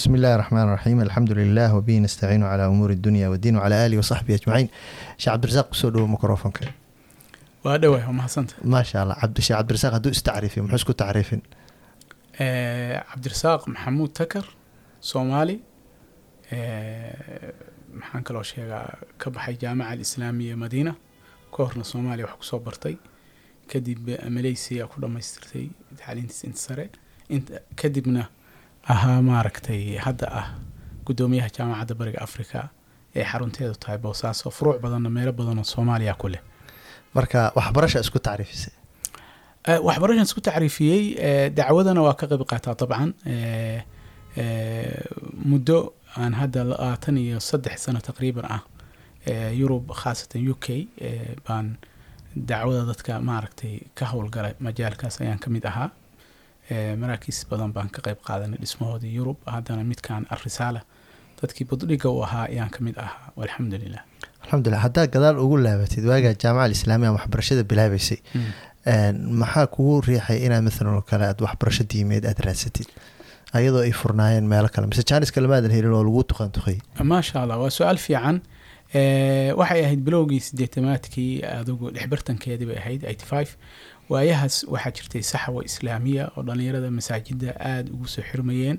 بسم الله الرحمن الرحيم الحمد لله وبه نستعين على أمور الدنيا والدين وعلى آله وصحبه أجمعين شيخ عبد الرزاق سودو ميكروفونك waa dhowah waa mahadsanta ما شاء الله عبد الشيخ عبد الرزاق هدو استعرفي محوس كنت تعرفين cabdirasaaq maxamuud takar soomaali maxaan kaloo sheegaa ka baxay jaamaca alislaamiya madiina ka horna soomaaliya wax kusoo bartay kadib malaysia ku dhammaystirtay tacliintiis inta sare inta kadibna ahaa maaragtay hadda ah guddoomiyaha jaamacadda bariga africa ee xarunteedu tahay boosaaso furuuc badanna meelo badanoo soomaaliya ku leh. Marka waxbarasha isku tacriifisay? Eh, waxbarashan isku tacriifiyey eh, dacwadana waa ka qayb qaataa dabcan. Eh, muddo aan hadda labaatan iyo saddex sano taqriiban ah yurub khaasatan u k baan dacwada dadka maaragtay ka howlgalay majaalkaas ayaan ka mid ahaa maraakiis badan baan ka qayb qaadanay dhismahoodii yurub. Haddana midkaan alrisaala dadkii buddhiga u ahaa ayaan ka mid ahaa. Walxamdulilah alxamdulilah haddaad gadaal ugu laabatid waagaa jaamaca alislaamiya waxbarashada bilaabaysay een, maxaa kugu riixay inaad maalan oo kale aad waxbarasho diimeed aad raadsatid? Ayadoo ay furnaayeen meelo kale mise jaanis kalemaadan helin oo lagu tuqan tuqay? Maasha allah waa su'aal fiican waxay ahayd bilowgii sideetamaadkii adugu dhexbartankeedii bay ahayd eighty five waayahaas waxaa jirtay saxwa islaamiya oo dhallinyarada masaajida aada ugu soo xirmayeen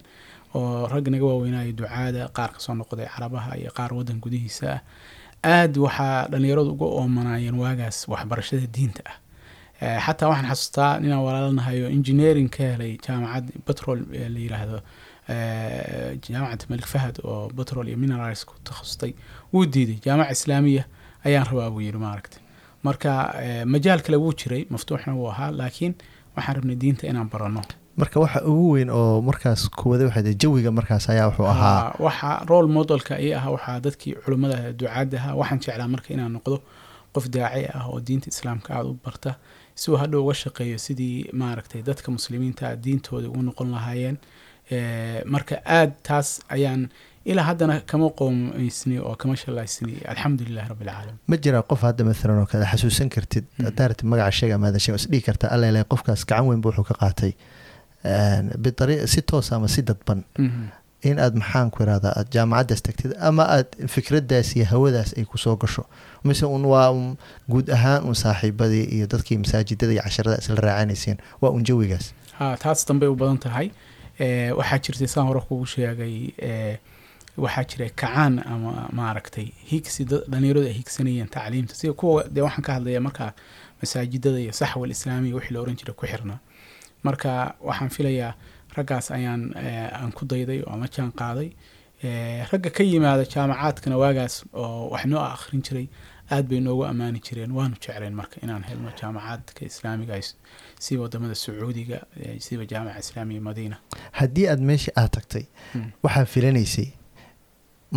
oo rag naga waaweynaayo ducaada qaar ka soo noqday carabaha iyo qaar waddan gudihiisa. Ah aad waxaa dhallinyaradu uga oomanaayeen waagaas waxbarashada diinta ah. Eh, xataa waxaan xasuustaa ninaan walaalanahayo engineering ka helay jaamacad petrol ee la yiraahdo eh, jaamacad malik fahad oo petrol iyo minerals ku takhasustay wuu diiday jaamaca islaamiya ayaan rabaa buu yidhi maaragta marka eh, majaal kale wuu jiray maftuuxna wuu ahaa laakiin waxaan rabnay diinta inaan baranno. Marka waxa ugu weyn oo markaas kuwada waxay tahay jawiga markaas ayaa wuxuu ahaa. Ah, waxa role modelka ii ahaa waxaa dadkii culimmada ducaadda ahaa. Waxaan jeclaa marka inaan noqdo qof daaci ah oo diinta islaamka aada u barta si uu hadhow uga shaqeeyo sidii maaragtay dadka muslimiinta ah diintooda ugu noqon lahaayeen. Marka aad taas ayaan ilaa haddana kama qoomaysni oo kama shalaysni. Alxamdulilahi rabbi alcaalamiin ma jiraa qof hadda maalan oo kale xasuusan kartid Mm. haddaa rabtid magaca sheega maadan sheega is dhihi karta alla ilahay qofkaas gacan weyn bu wuxuu ka qaatay. Si toos ama si dadban. Mhm. In aad maxaan ku irahdaa? Aad jaamacaddaas tagtid ama aad fikraddaas iyo hawadaas ay ku soo gasho? Mise un waa guud ahaan un saaxiibadii iyo dadkii masaajidada iyo casharada isla raacanayseen waa un jawigaas. Ha taas dambay u badan tahay. Eh, waxaa jirtay saan hore kugu sheegay eh, waxaa jiray kacaan ama maaragtay higsi dad- dhallinyaradu ay higsanayeen tacliimta. Sida kuwa dee waxaan ka hadlaya markaa masaajidada iyo saxwa alislaamiya wixii la oran jiray ku xirnaa marka waxaan filayaa raggaas ayaan eh, aan ku dayday oo ama jaan qaaday. Eh, ragga ka yimaada jaamacaadkana waagaas oo wax noo akhrin jiray aad bay noogu ammaani jireen. Waanu jecleen marka inaan helno jaamacaadka islaamiga ay s- sida waddamada sacuudiga eh, sida jaamaca islaamiya madiina. Haddii aad meesha aad tagtay Mm. waxaa filanaysay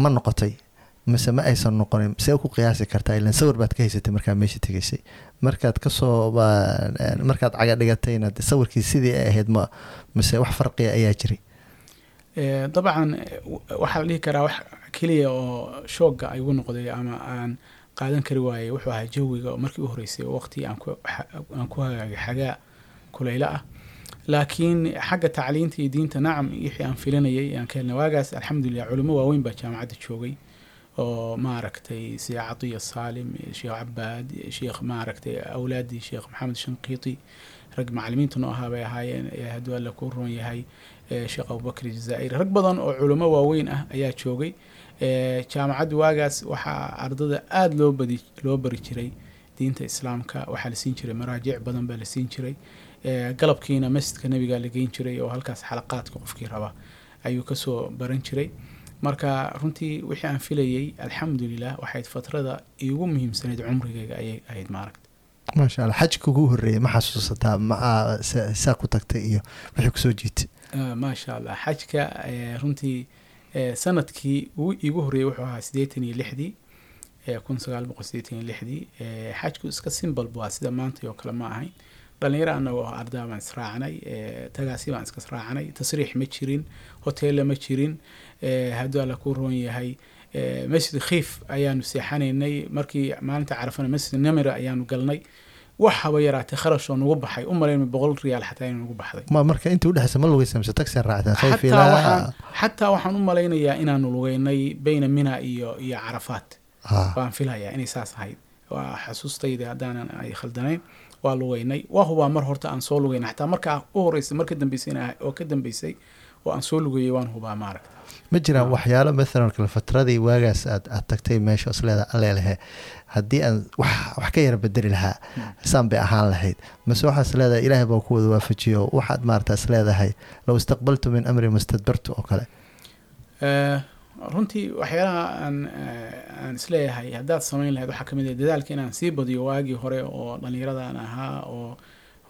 ma noqotay mise ma aysan noqonin see ku qiyaasi kartaa ilan sawir baad ka haysatay markaa meesha tegaysay. Markaad ka soo ba- markaad caga sawirkii sidii ay ahayd ma mise wax farqiya ayaa jiray? Eh, dabcan eh, waxaa la dhihi karaa wax keliya oo shoogga ay igu noqday ama aan qaadan kari waayey wuxuu ahaa jawiga markii u horeysay oo waqti aan ku xa- aan ku hagaagay xagaa kulaylo ah. Laakiin xagga tacliinta iyo diinta nacam wixii aan filanayay aan ka helnay waagaas alxamdulilah culimo waaweyn baa jaamacadda joogay oo maaragtay sida catiya saalim sheekh cabaad sheekh maaragtay awlaadii sheekh maxamed shanqiiti rag macalimiinta noo ahaa bay ahaayeen ee hadduu alla kuu roon yahay sheekh abubakr jazaa'iri rag badan oo culimo waaweyn ah ayaa joogay jaamacadda waagaas waxaa ardada aada loo badi loo bari jiray diinta islaamka waxaa la siin jiray maraajic badan baa la siin jiray galabkiina masjidka nabiga la geyn jiray oo halkaas xalaqaadka qofkii raba ayuu ka soo baran jiray marka runtii wixii aan filayey alxamdulilah waxayd fatrada iigu muhiimsanayd cumrigayga ayay ahayd maaragta maasha allah xajka ugu horreeyay ma xasuusataa maxaa sa- saa ku tagtay iyo wixii ku soo jiitay. Ah, maasha allah xajka runtii sannadkii ugu iigu horreeyey wuxuu ahaa siddeetan iyo lixdii kun sagaal boqol siddeetan iyo lixdii. Xajku iska simbal bu ah sida maanta oo kale ma ahayn dhalinyaro annaga oo ardaa baan israacnay tagaasi baan iska israacnay tasriix ma jirin hoteella ma jirin hadduu alla kuu roon yahay masjid khiif ayaanu seexanaynay. Markii maalinta carafana masjid namira ayaanu galnay. Wax haba yaraatee kharashoo nagu baxay. U malayma boqol riyaal xataa inay nagu baxday. Ma marka intii udhexaysa ma lugaysa mise taxi raacdeen xataa sayfi waxaan u malaynayaa inaanu lugeynay bayna mina iyo iyo carafaat baan filayaa inay saas ahayd. Waa xasuustayda haddaanan ay khaldanayn waa lugeynay. Waa hubaa mar horta aan soo lugeynay. Xataa markaa u horeysay mar ka dambeysay oo ka dambeysay oo aan soo lugeeyey waan hubaa maaragta. Ma jiraan waxyaalo maalan kale fatradii waagaas aad aad tagtay meesha isleeda aleelehe haddii aan wax wax ka yara bedeli lahaa saan bay ahaan lahayd. Mase waxaas leedahay ilaahay baa ku wada waafajiyo. Waxaad maarata is leedahay low istaqbaltu min amri mastadbartu oo kale. Eh, runtii waxyaalaha aan eh, aan is leeyahay haddaad samayn lahayd waxaa ka mid ah dadaalka inaan sii badiyo waagii hore oo dhallinyaradan ahaa oo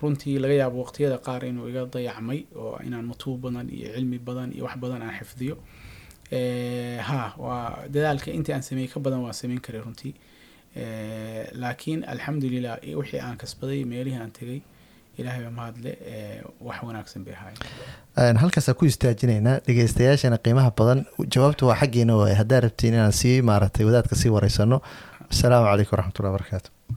runtii laga yaabo waqtiyada qaar inuu iga dayacmay oo inaan matuub badan iyo cilmi badan iyo wax badan aan xifdiyo. Eh, ha waa dadaalka intii aan sameeyey ka badan waa samayn karay runtii. Eh, laakiin alxamdulilah wixii aan kasbaday meelihii aan tegay ilaahay mahadle wax wanaagsan bay ahaayeen. Een, halkaasaan ku istaajinaynaa dhegeystayaashana qiimaha badan jawaabtu waa xaggiina waay haddaa rabtiin inaan sii maaragtay wadaadka sii wareysano asalaamu calaykum waraxmatullahi wabarakaatu